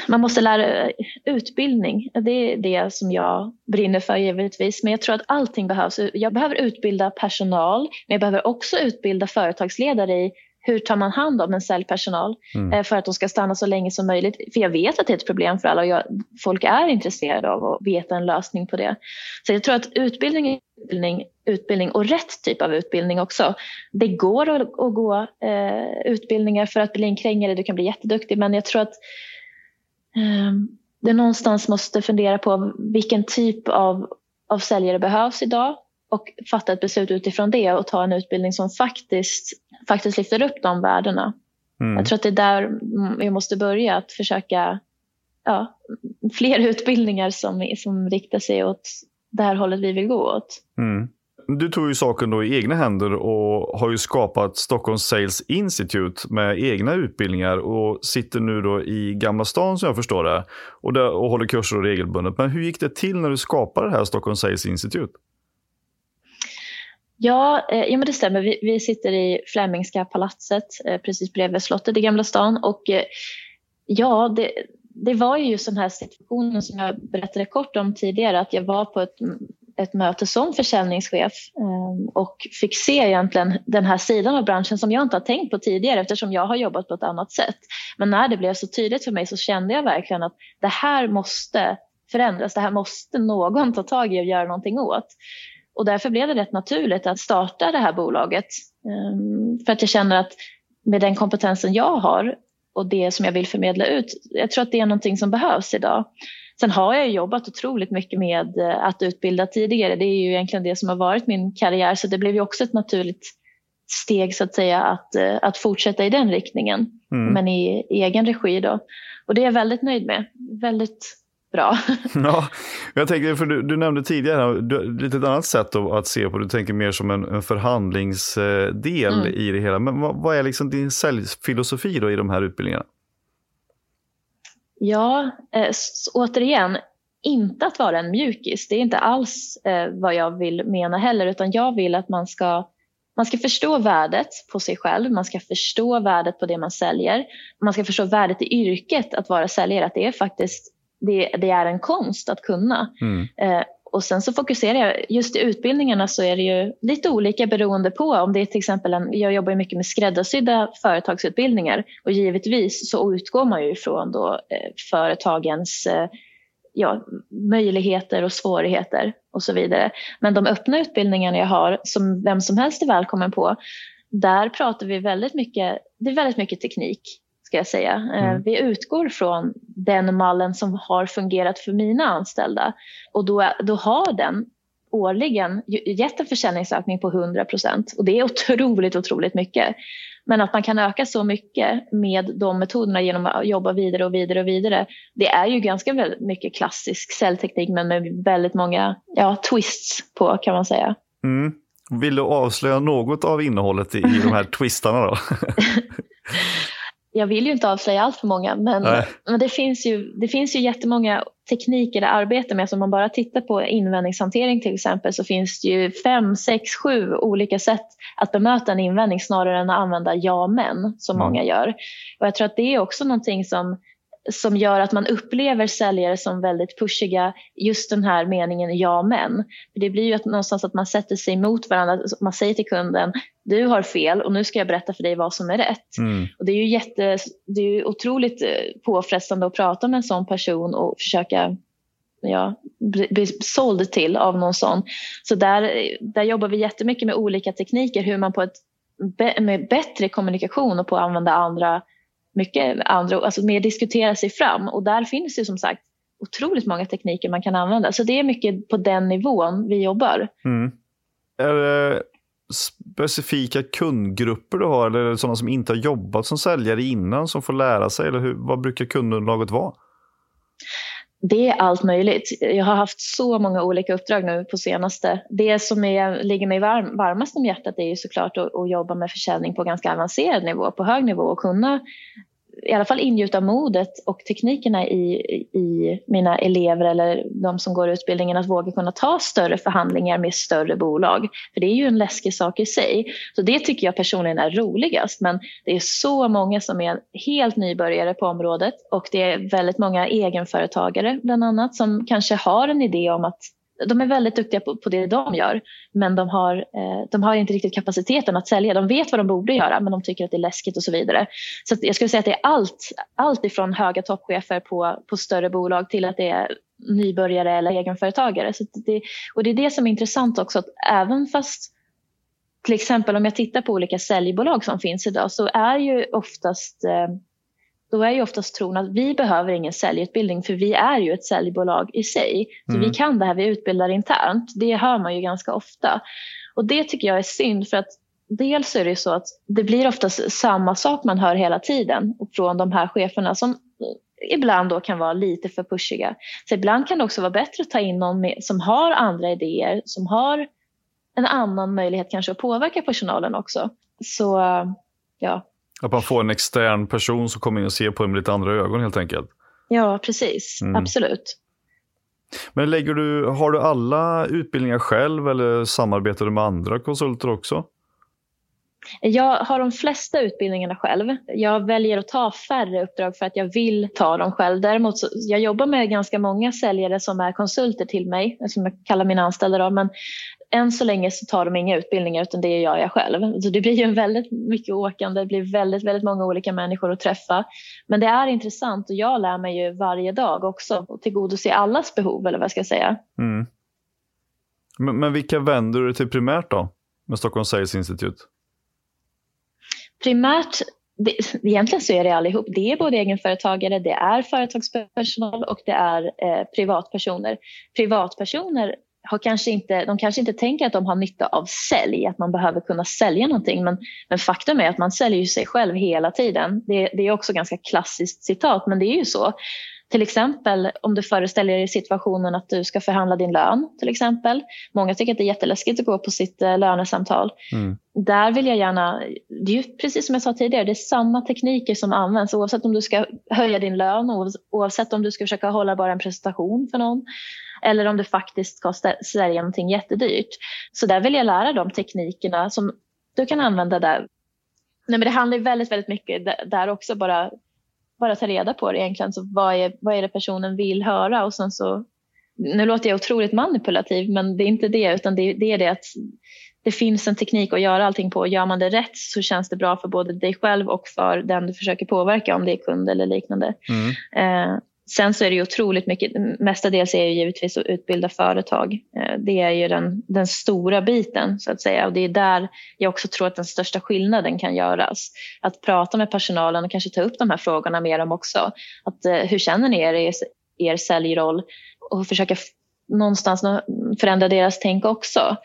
Speaker 2: Man måste lära utbildning. Det är det som jag brinner för givetvis. Men jag tror att allting behövs. Jag behöver utbilda personal, men jag behöver också utbilda företagsledare i hur tar man hand om en säljpersonal mm. Eh, för att de ska stanna så länge som möjligt? För jag vet att det är ett problem för alla och jag, folk är intresserade av att veta en lösning på det. Så jag tror att utbildning, utbildning, utbildning och rätt typ av utbildning också. Det går att, att gå eh, utbildningar för att bli en krängare, du kan bli jätteduktig men jag tror att det någonstans måste fundera på vilken typ av, av säljare behövs idag och fatta ett beslut utifrån det och ta en utbildning som faktiskt, faktiskt lyfter upp de värdena. Mm. Jag tror att det är där vi måste börja, att försöka ja, fler utbildningar som, som riktar sig åt det här hållet vi vill gå åt.
Speaker 1: Mm. Du tog ju saken då i egna händer och har ju skapat Stockholm Sales Institute med egna utbildningar och sitter nu då i Gamla stan som jag förstår det och, där, och håller kurser regelbundet. Men hur gick det till när du skapade det här Stockholm Sales Institute?
Speaker 2: Ja, eh, ja men det stämmer. Vi, vi sitter i Flemingska palatset eh, precis bredvid slottet i Gamla stan. Och, eh, ja, det, det var ju just den här situationen som jag berättade kort om tidigare. Att jag var på ett, ett möte som försäljningschef ehm, och fick se egentligen den här sidan av branschen som jag inte har tänkt på tidigare eftersom jag har jobbat på ett annat sätt. Men när det blev så tydligt för mig så kände jag verkligen att det här måste förändras. Det här måste någon ta tag i och göra någonting åt. Och därför blev det rätt naturligt att starta det här bolaget. Ehm, för att jag känner att med den kompetensen jag har och det som jag vill förmedla ut, jag tror att det är någonting som behövs idag. Sen har jag jobbat otroligt mycket med eh, att utbilda tidigare. Det är ju egentligen det som har varit min karriär så det blev ju också ett naturligt steg så att säga att, eh, att fortsätta i den riktningen. Mm. Men i, i egen regi då. Och det är jag väldigt nöjd med. Väldigt bra.
Speaker 1: ja, jag tänker, för du, du nämnde tidigare du, lite ett annat sätt att se på, du tänker mer som en, en förhandlingsdel mm. i det hela. Men vad, vad är liksom din säljfilosofi då i de här utbildningarna?
Speaker 2: Ja, eh, återigen, inte att vara en mjukis. Det är inte alls eh, vad jag vill mena heller, utan jag vill att man ska man ska förstå värdet på sig själv, man ska förstå värdet på det man säljer. Man ska förstå värdet i yrket att vara säljare, att det är faktiskt det, det är en konst att kunna. Mm. Eh, och sen så fokuserar jag, just i utbildningarna så är det ju lite olika beroende på. Om det är till exempel en, jag jobbar mycket med skräddarsydda företagsutbildningar. Och givetvis så utgår man ju ifrån då eh, företagens eh, ja, möjligheter och svårigheter och så vidare. Men de öppna utbildningarna jag har som vem som helst är välkommen på, där pratar vi väldigt mycket, det är väldigt mycket teknik ska jag säga. Eh, mm. Vi utgår från den mallen som har fungerat för mina anställda och då, då har den årligen gett en försäljningsökning på 100 procent och det är otroligt, otroligt mycket. Men att man kan öka så mycket med de metoderna genom att jobba vidare och vidare och vidare. Det är ju ganska mycket klassisk säljteknik men med väldigt många ja, twists på kan man säga.
Speaker 1: Mm. Vill du avslöja något av innehållet i, i de här twistarna då?
Speaker 2: jag vill ju inte avslöja allt för många, men, men det, finns ju, det finns ju jättemånga tekniker att arbeta med. Så om man bara tittar på invändningshantering till exempel så finns det ju fem, sex, sju olika sätt att bemöta en invändning snarare än att använda ja men som mm. många gör. Och jag tror att det är också någonting som som gör att man upplever säljare som väldigt pushiga, just den här meningen ja men. För det blir ju att någonstans att man sätter sig emot varandra, man säger till kunden du har fel och nu ska jag berätta för dig vad som är rätt. Mm. Och det är ju jätte, det är ju otroligt eh, påfrestande att prata med en sån person och försöka ja, bli såld till av någon sån. Så där, där jobbar vi jättemycket med olika tekniker, hur man på ett med bättre kommunikation och på att använda andra mycket andra, alltså mer diskutera sig fram och där finns det som sagt otroligt många tekniker man kan använda. Så det är mycket på den nivån vi jobbar.
Speaker 1: Mm. Är det specifika kundgrupper du har eller är det sådana som inte har jobbat som säljare innan som får lära sig? Eller hur, vad brukar kundunderlaget vara?
Speaker 2: Det är allt möjligt. Jag har haft så många olika uppdrag nu på senaste. Det som är, ligger mig varm, varmast om hjärtat är ju såklart att, att jobba med försäljning på ganska avancerad nivå, på hög nivå och kunna i alla fall ingjuta modet och teknikerna i, i mina elever eller de som går utbildningen att våga kunna ta större förhandlingar med större bolag. För det är ju en läskig sak i sig. Så det tycker jag personligen är roligast. Men det är så många som är helt nybörjare på området och det är väldigt många egenföretagare bland annat som kanske har en idé om att de är väldigt duktiga på, på det de gör men de har, eh, de har inte riktigt kapaciteten att sälja. De vet vad de borde göra men de tycker att det är läskigt och så vidare. Så jag skulle säga att det är allt, allt ifrån höga toppchefer på, på större bolag till att det är nybörjare eller egenföretagare. Så det, och det är det som är intressant också att även fast till exempel om jag tittar på olika säljbolag som finns idag så är ju oftast eh, då är ju oftast tron att vi behöver ingen säljutbildning för vi är ju ett säljbolag i sig. Så mm. vi kan det här, vi utbildar internt. Det hör man ju ganska ofta. Och det tycker jag är synd för att dels är det så att det blir oftast samma sak man hör hela tiden från de här cheferna som ibland då kan vara lite för pushiga. Så ibland kan det också vara bättre att ta in någon med, som har andra idéer, som har en annan möjlighet kanske att påverka personalen också. Så ja.
Speaker 1: Att man får en extern person som kommer in och ser på det med lite andra ögon helt enkelt.
Speaker 2: Ja, precis. Mm. Absolut.
Speaker 1: Men lägger du, har du alla utbildningar själv eller samarbetar du med andra konsulter också?
Speaker 2: Jag har de flesta utbildningarna själv. Jag väljer att ta färre uppdrag för att jag vill ta dem själv. Däremot så, jag jobbar med ganska många säljare som är konsulter till mig, som jag kallar mina anställda. Då, men än så länge så tar de inga utbildningar utan det gör jag själv. Så det blir ju väldigt mycket åkande, det blir väldigt, väldigt många olika människor att träffa. Men det är intressant och jag lär mig ju varje dag också och tillgodose allas behov eller vad jag ska säga. Mm.
Speaker 1: Men, men vilka vänder du till primärt då med Stockholm Sales Institute?
Speaker 2: primärt det, egentligen så är det allihop. Det är både egenföretagare, det är företagspersonal och det är eh, privatpersoner. Privatpersoner har kanske inte, de kanske inte tänker att de har nytta av sälj, att man behöver kunna sälja någonting. Men, men faktum är att man säljer sig själv hela tiden. Det, det är också ganska klassiskt citat, men det är ju så. Till exempel om du föreställer dig situationen att du ska förhandla din lön. till exempel. Många tycker att det är jätteläskigt att gå på sitt eh, lönesamtal. Mm. Där vill jag gärna, det är ju precis som jag sa tidigare, det är samma tekniker som används oavsett om du ska höja din lön, oavsett om du ska försöka hålla bara en presentation för någon eller om du faktiskt ska sälja någonting jättedyrt. Så där vill jag lära de teknikerna som du kan använda där. Nej, men det handlar väldigt, väldigt mycket där också bara bara ta reda på det egentligen. Så vad, är, vad är det personen vill höra? Och sen så, nu låter jag otroligt manipulativ, men det är inte det, utan det, det är det att det finns en teknik att göra allting på. Gör man det rätt så känns det bra för både dig själv och för den du försöker påverka, om det är kund eller liknande. Mm. Eh, Sen så är det ju otroligt mycket, mestadels är det givetvis att utbilda företag. Eh, det är ju den, den stora biten så att säga och det är där jag också tror att den största skillnaden kan göras. Att prata med personalen och kanske ta upp de här frågorna med dem också. Att, eh, hur känner ni er i er säljroll? Och försöka någonstans förändra deras tänk också.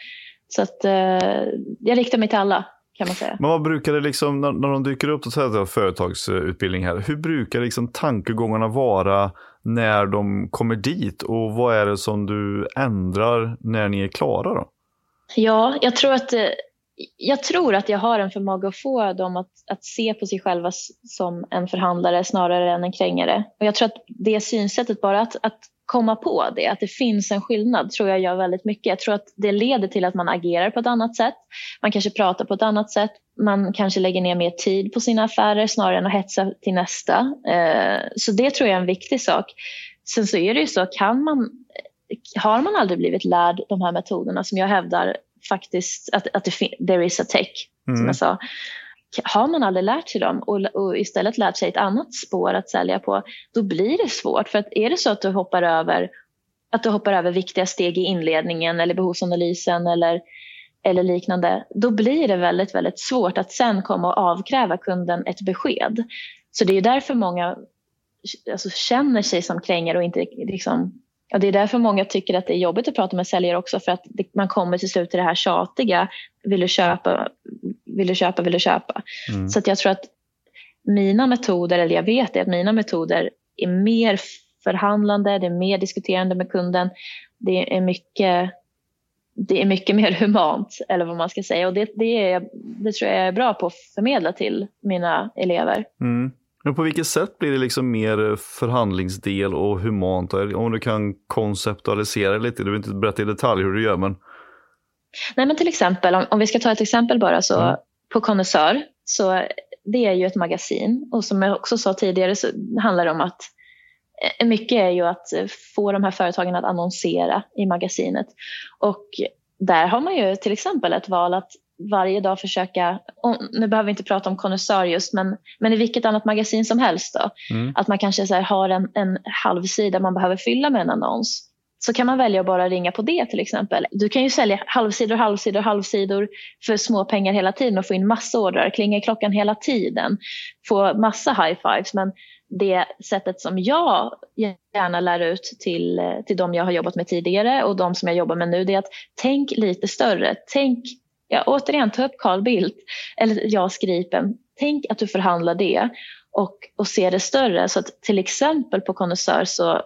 Speaker 2: Så att eh, jag riktar mig till alla kan man säga.
Speaker 1: Men vad brukar det liksom, när, när de dyker upp, och säger företagsutbildning här, hur brukar liksom tankegångarna vara när de kommer dit och vad är det som du ändrar när ni är klara då?
Speaker 2: Ja, jag tror att eh, jag tror att jag har en förmåga att få dem att, att se på sig själva som en förhandlare snarare än en krängare. Och jag tror att det synsättet, bara att, att komma på det, att det finns en skillnad tror jag gör väldigt mycket. Jag tror att det leder till att man agerar på ett annat sätt. Man kanske pratar på ett annat sätt. Man kanske lägger ner mer tid på sina affärer snarare än att hetsa till nästa. Eh, så det tror jag är en viktig sak. Sen så är det ju så, kan man, har man aldrig blivit lärd de här metoderna som jag hävdar faktiskt att, att det there is a tech, mm. som jag sa har man aldrig lärt sig dem och, och, istället lärt sig ett annat spår att sälja på, då blir det svårt. För att är det så att du hoppar över, att du hoppar över viktiga steg i inledningen eller behovsanalysen eller, eller liknande, då blir det väldigt, väldigt svårt att sen komma och avkräva kunden ett besked. Så det är därför många alltså, känner sig som krängare och inte liksom Ja, det är därför många tycker att det är jobbigt att prata med säljare också för att man kommer till slut till det här tjatiga. Vill du köpa? Vill du köpa? Vill du köpa? Mm. Så jag tror att mina metoder, eller jag vet det, att mina metoder är mer förhandlande, det är mer diskuterande med kunden. Det är mycket, det är mycket mer humant, eller vad man ska säga. Och det, det, är, det tror jag är bra på att förmedla till mina elever.
Speaker 1: Mm. Men på vilket sätt blir det liksom mer förhandlingsdel och humant? Om du kan konceptualisera lite, du behöver inte berätta i detalj hur du gör men...
Speaker 2: Nej men till exempel, om, om vi ska ta ett exempel bara så mm. på Konnässör, så det är ju ett magasin och som jag också sa tidigare så handlar det om att eh, mycket är ju att få de här företagen att annonsera i magasinet. Och där har man ju till exempel ett val att varje dag försöka, nu behöver vi inte prata om konnässör just, men, men i vilket annat magasin som helst då, mm. att man kanske så har en, en halvsida man behöver fylla med en annons. Så kan man välja att bara ringa på det till exempel. Du kan ju sälja halvsidor, halvsidor, halvsidor för små pengar hela tiden och få in massa ordrar, klinga i klockan hela tiden, få massa high fives. Men det sättet som jag gärna lär ut till, till de jag har jobbat med tidigare och de som jag jobbar med nu, det är att tänk lite större. Tänk ja, återigen ta upp Carl Bildt eller JAS Gripen. Tänk att du förhandlar det och, och ser det större. Så att till exempel på Connoisseur så,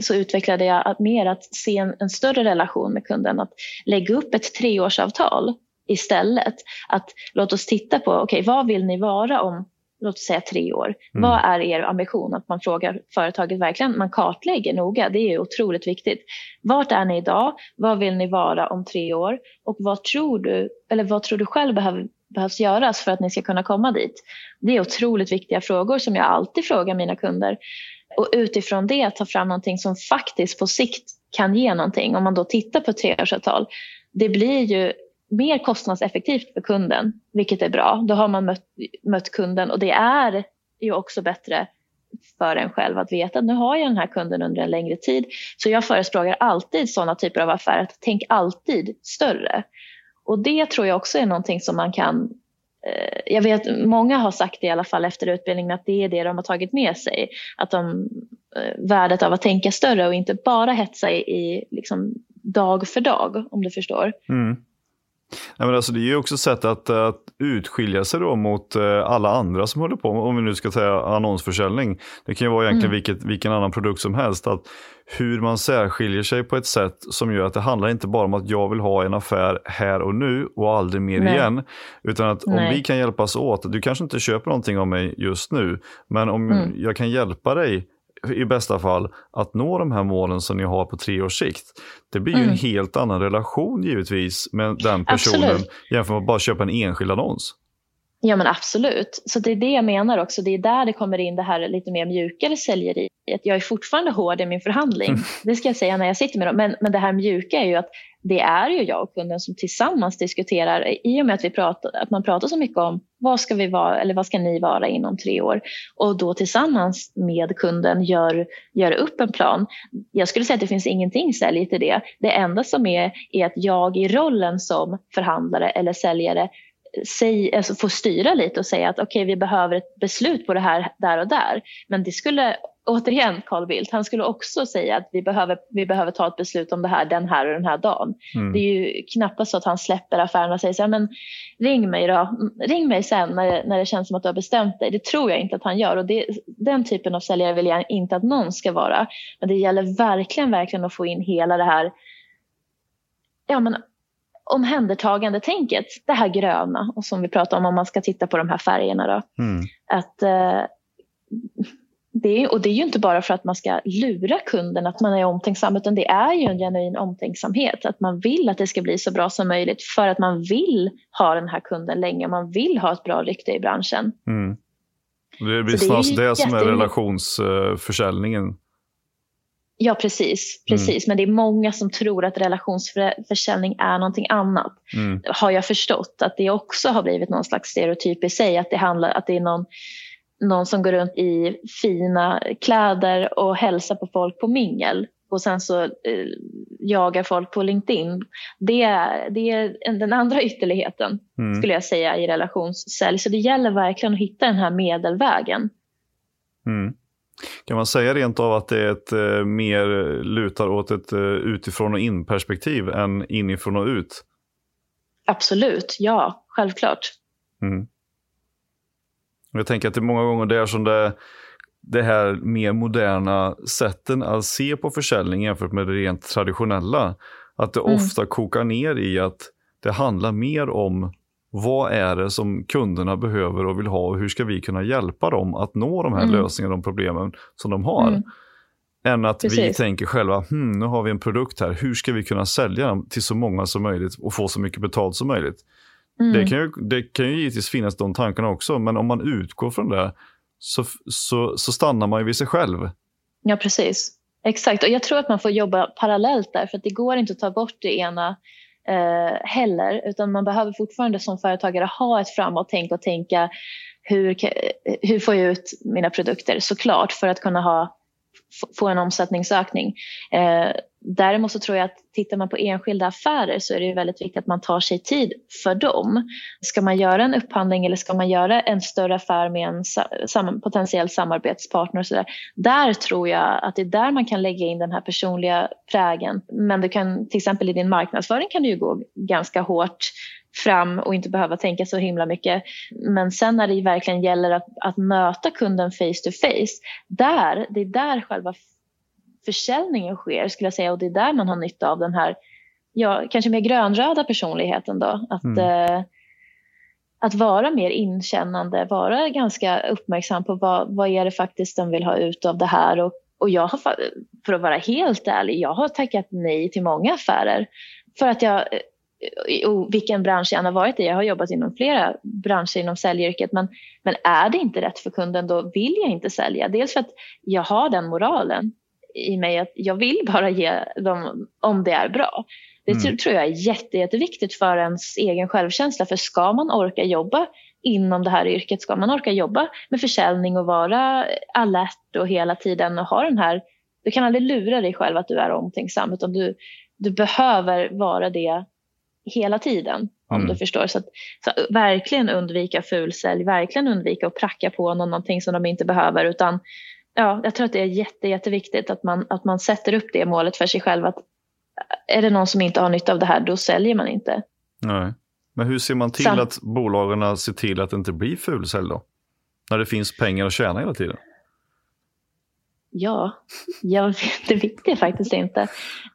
Speaker 2: så utvecklade jag mer att se en, en, större relation med kunden. Att lägga upp ett treårsavtal istället. Att låt oss titta på, okej okay, vad vill ni vara om låt oss säga tre år. Mm. Vad är er ambition? Att man frågar företaget verkligen, man kartlägger noga. Det är otroligt viktigt. Vart är ni idag? Vad vill ni vara om tre år? Och vad tror du, eller vad tror du själv behöver, behövs göras för att ni ska kunna komma dit? Det är otroligt viktiga frågor som jag alltid frågar mina kunder. Och utifrån det ta fram någonting som faktiskt på sikt kan ge någonting. Om man då tittar på treårsavtal. Det blir ju mer kostnadseffektivt för kunden, vilket är bra. Då har man mött, mött kunden och det är ju också bättre för en själv att veta att nu har jag den här kunden under en längre tid. Så jag förespråkar alltid sådana typer av affärer. att Tänk alltid större. Och det tror jag också är någonting som man kan eh, jag vet många har sagt det i alla fall efter utbildningen att det är det de har tagit med sig. Att de, eh, värdet av att tänka större och inte bara hetsa i liksom dag för dag om du förstår. Mm.
Speaker 1: Nej, men alltså, det är ju också ett sätt att, att utskilja sig då mot uh, alla andra som håller på om vi nu ska säga annonsförsäljning. Det kan ju vara egentligen mm. vilket, vilken annan produkt som helst. Att hur man särskiljer sig på ett sätt som gör att det handlar inte bara om att jag vill ha en affär här och nu och aldrig mer Nej. igen. Utan att Nej. om vi kan hjälpas åt, du kanske inte köper någonting av mig just nu, men om mm. jag kan hjälpa dig i bästa fall att nå de här målen som ni har på tre års sikt. Det blir ju mm. en helt annan relation givetvis med den personen Absolut. jämfört med att bara köpa en enskild annons.
Speaker 2: Ja men absolut. Så det är det jag menar också. Det är där det kommer in det här lite mer mjukare säljeriet. Jag är fortfarande hård i min förhandling. Mm. Det ska jag säga när jag sitter med dem. Men, men det här mjuka är ju att det är ju jag och kunden som tillsammans diskuterar i och med att, vi pratar, att man pratar så mycket om vad ska vi vara eller vad ska ni vara inom tre år och då tillsammans med kunden gör, gör upp en plan. Jag skulle säga att det finns ingenting säljigt i det. Det enda som är är att jag i rollen som förhandlare eller säljare säg, alltså får styra lite och säga att okej, okay, vi behöver ett beslut på det här där och där. Men det skulle, återigen Carl Bildt, han skulle också säga att vi behöver, vi behöver ta ett beslut om det här den här och den här dagen. Mm. Det är ju knappast så att han släpper affären och säger så här, men ring mig då, ring mig sen när, när det känns som att du har bestämt dig. Det tror jag inte att han gör och det, den typen av säljare vill jag inte att någon ska vara. Men det gäller verkligen, verkligen att få in hela det här ja, men omhändertagande-tänket, det här gröna och som vi pratar om om man ska titta på de här färgerna. Då. Mm. Att, eh, det, och det är ju inte bara för att man ska lura kunden att man är omtänksam utan det är ju en genuin omtänksamhet. Att man vill att det ska bli så bra som möjligt för att man vill ha den här kunden länge. Man vill ha ett bra rykte i branschen.
Speaker 1: Mm. Det blir snarare det, det som är relationsförsäljningen.
Speaker 2: Ja, precis. precis. Mm. Men det är många som tror att relationsförsäljning är någonting annat. Mm. Har jag förstått att det också har blivit någon slags stereotyp i sig. Att det, handlar, att det är någon, någon som går runt i fina kläder och hälsar på folk på mingel. Och sen så eh, jagar folk på LinkedIn. Det är, det är den andra ytterligheten mm. skulle jag säga i relationssälj. Så det gäller verkligen att hitta den här medelvägen.
Speaker 1: Mm. Kan man säga rent av att det är ett eh, mer lutar åt ett eh, utifrån och in perspektiv än inifrån och ut?
Speaker 2: Absolut, ja, självklart. Mm.
Speaker 1: Jag tänker att det är många gånger det är som det, det här mer moderna sätten att se på försäljning jämfört med det rent traditionella. Att det mm. ofta kokar ner i att det handlar mer om vad är det som kunderna behöver och vill ha och hur ska vi kunna hjälpa dem att nå de här mm. lösningarna, de problemen som de har. Mm. Än att Precis. vi tänker själva, hmm, nu har vi en produkt här, hur ska vi kunna sälja den till så många som möjligt och få så mycket betalt som möjligt. Mm. Det, kan ju, det kan ju givetvis finnas de tankarna också, men om man utgår från det så, så, så stannar man ju vid sig själv.
Speaker 2: Ja, precis. Exakt, och jag tror att man får jobba parallellt där, för det går inte att ta bort det ena eh, heller. Utan man behöver fortfarande som företagare ha ett framåt-tänk och tänka hur, hur får jag ut mina produkter såklart för att kunna ha, få en omsättningsökning. Eh, Däremot så tror jag att tittar man på enskilda affärer så är det väldigt viktigt att man tar sig tid för dem. Ska man göra en upphandling eller ska man göra en större affär med en sam potentiell samarbetspartner och så där, där tror jag att det är där man kan lägga in den här personliga prägen. Men du kan till exempel i din marknadsföring kan du ju gå ganska hårt fram och inte behöva tänka så himla mycket. Men sen när det verkligen gäller att, att möta kunden face to face, där, det är där själva försäljningen sker skulle jag säga och det är där man har nytta av den här, ja, kanske mer grönröda personligheten då. Att, mm. eh, att vara mer inkännande, vara ganska uppmärksam på vad, vad är det faktiskt de vill ha ut av det här och, och jag har, för att vara helt ärlig, jag har tackat nej till många affärer för att jag vilken bransch jag än har varit i. Jag har jobbat inom flera branscher inom säljyrket. Men, men är det inte rätt för kunden då vill jag inte sälja. Dels för att jag har den moralen i mig att jag vill bara ge dem om det är bra. Det mm. tror jag är jätte, jätteviktigt för ens egen självkänsla. För ska man orka jobba inom det här yrket, ska man orka jobba med försäljning och vara alert och hela tiden och ha den här... Du kan aldrig lura dig själv att du är omtänksam utan du, du behöver vara det hela tiden. Om mm. du förstår. Så, att, så verkligen undvika fulsälj, verkligen undvika att pracka på någon någonting som de inte behöver. Utan ja, jag tror att det är jätte, jätteviktigt att man, att man sätter upp det målet för sig själv. Att är det någon som inte har nytta av det här, då säljer man inte.
Speaker 1: Nej. Men hur ser man till Sam att bolagen ser till att det inte blir fulsälj då? När det finns pengar att tjäna hela tiden?
Speaker 2: Ja, jag, det vet jag faktiskt inte.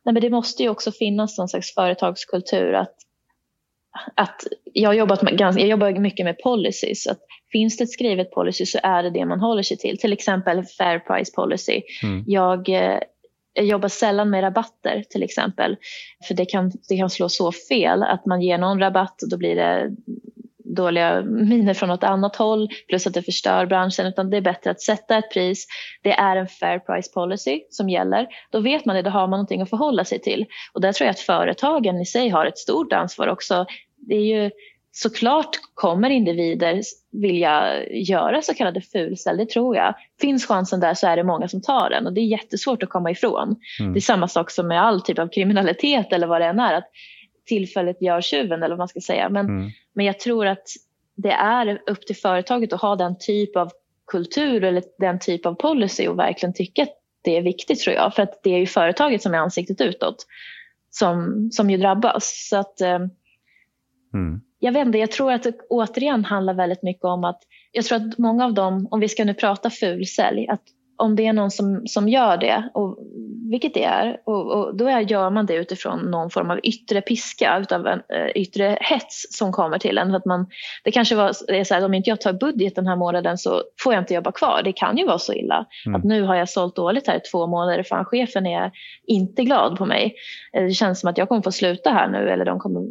Speaker 2: Nej, men det måste ju också finnas någon slags företagskultur. Att, att jag, har jobbat med, jag jobbar mycket med policies. Att finns det ett skrivet policy så är det det man håller sig till. Till exempel fair price policy. Mm. Jag, eh, jag jobbar sällan med rabatter till exempel. För det kan, det kan slå så fel att man ger någon rabatt och då blir det dåliga miner från något annat håll plus att det förstör branschen utan det är bättre att sätta ett pris. Det är en fair price policy som gäller. Då vet man det, då har man någonting att förhålla sig till. Och där tror jag att företagen i sig har ett stort ansvar också. Det är ju såklart kommer individer vilja göra så kallade fulställ, det tror jag. Finns chansen där så är det många som tar den och det är jättesvårt att komma ifrån. Mm. Det är samma sak som med all typ av kriminalitet eller vad det än är. Att tillfället gör tjuven eller vad man ska säga. Men, mm. men jag tror att det är upp till företaget att ha den typ av kultur eller den typ av policy och verkligen tycka att det är viktigt tror jag. För att det är ju företaget som är ansiktet utåt som, som ju drabbas. Så att, eh, mm. Jag vet inte, jag tror att det återigen handlar väldigt mycket om att jag tror att många av dem, om vi ska nu prata fulsälj, att om det är någon som, som gör det, och, vilket det är, och, och då är, gör man det utifrån någon form av yttre piska, utav en äh, yttre hets som kommer till en. För att man, det kanske var det är så här, om inte jag tar budget den här månaden så får jag inte jobba kvar. Det kan ju vara så illa. Mm. Att nu har jag sålt dåligt här i två månader, fan chefen är inte glad på mig. Eh, det känns som att jag kommer få sluta här nu. Eller de kommer,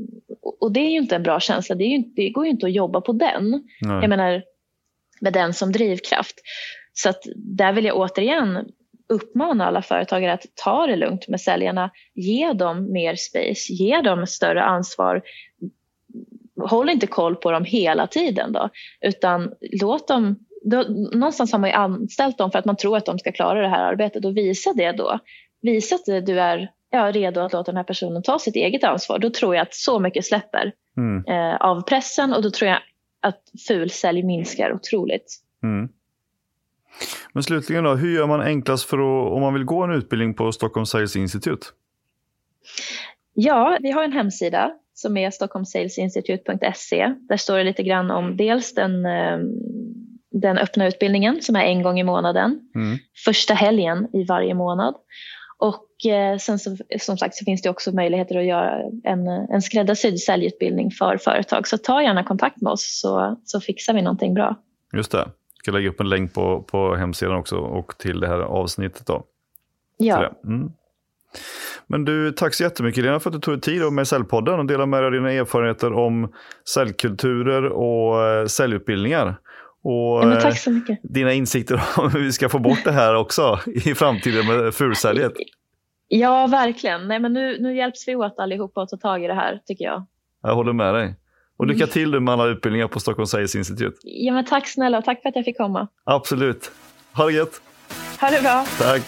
Speaker 2: och det är ju inte en bra känsla. Det, ju, det går ju inte att jobba på den. Mm. Jag menar, med den som drivkraft. Så att där vill jag återigen uppmana alla företagare att ta det lugnt med säljarna. Ge dem mer space, ge dem större ansvar. Håll inte koll på dem hela tiden då, utan låt dem då, någonstans har man ju anställt dem för att man tror att de ska klara det här arbetet och visa det då. Visa att du är ja, redo att låta den här personen ta sitt eget ansvar. Då tror jag att så mycket släpper mm. eh, av pressen och då tror jag att fulsälj minskar otroligt. Mm.
Speaker 1: Men slutligen då, hur gör man enklast för att, om man vill gå en utbildning på Stockholm Sales Institute?
Speaker 2: Ja, vi har en hemsida som är stockholmsalesinstitute.se. Där står det lite grann om dels den, ehm, den öppna utbildningen som är en gång i månaden. Mm. Första helgen i varje månad. Och eh, sen så, som sagt så finns det också möjligheter att göra en, en skräddarsydd säljutbildning för företag. Så ta gärna kontakt med oss så, så fixar vi någonting bra.
Speaker 1: Just det ska lägga upp en länk på, på hemsidan också och till det här avsnittet. Då.
Speaker 2: Ja.
Speaker 1: Mm. Men du, tack så jättemycket Lena för att du tog dig tid med Säljpodden och delade med dig av dina erfarenheter om säljkulturer och eh, säljutbildningar. Och
Speaker 2: ja, tack så mycket.
Speaker 1: Eh, dina insikter om hur vi ska få bort det här också i framtiden med fulsäljet.
Speaker 2: Ja, verkligen. Nej, men nu, nu hjälps vi åt allihopa att ta tag i det här, tycker jag.
Speaker 1: Jag håller med dig. Och lycka mm. till med alla utbildningar på Stockholm Sales Institute.
Speaker 2: Ja, men tack snälla och tack för att jag fick komma.
Speaker 1: Absolut. Ha det gött.
Speaker 2: Ha det bra.
Speaker 1: Tack.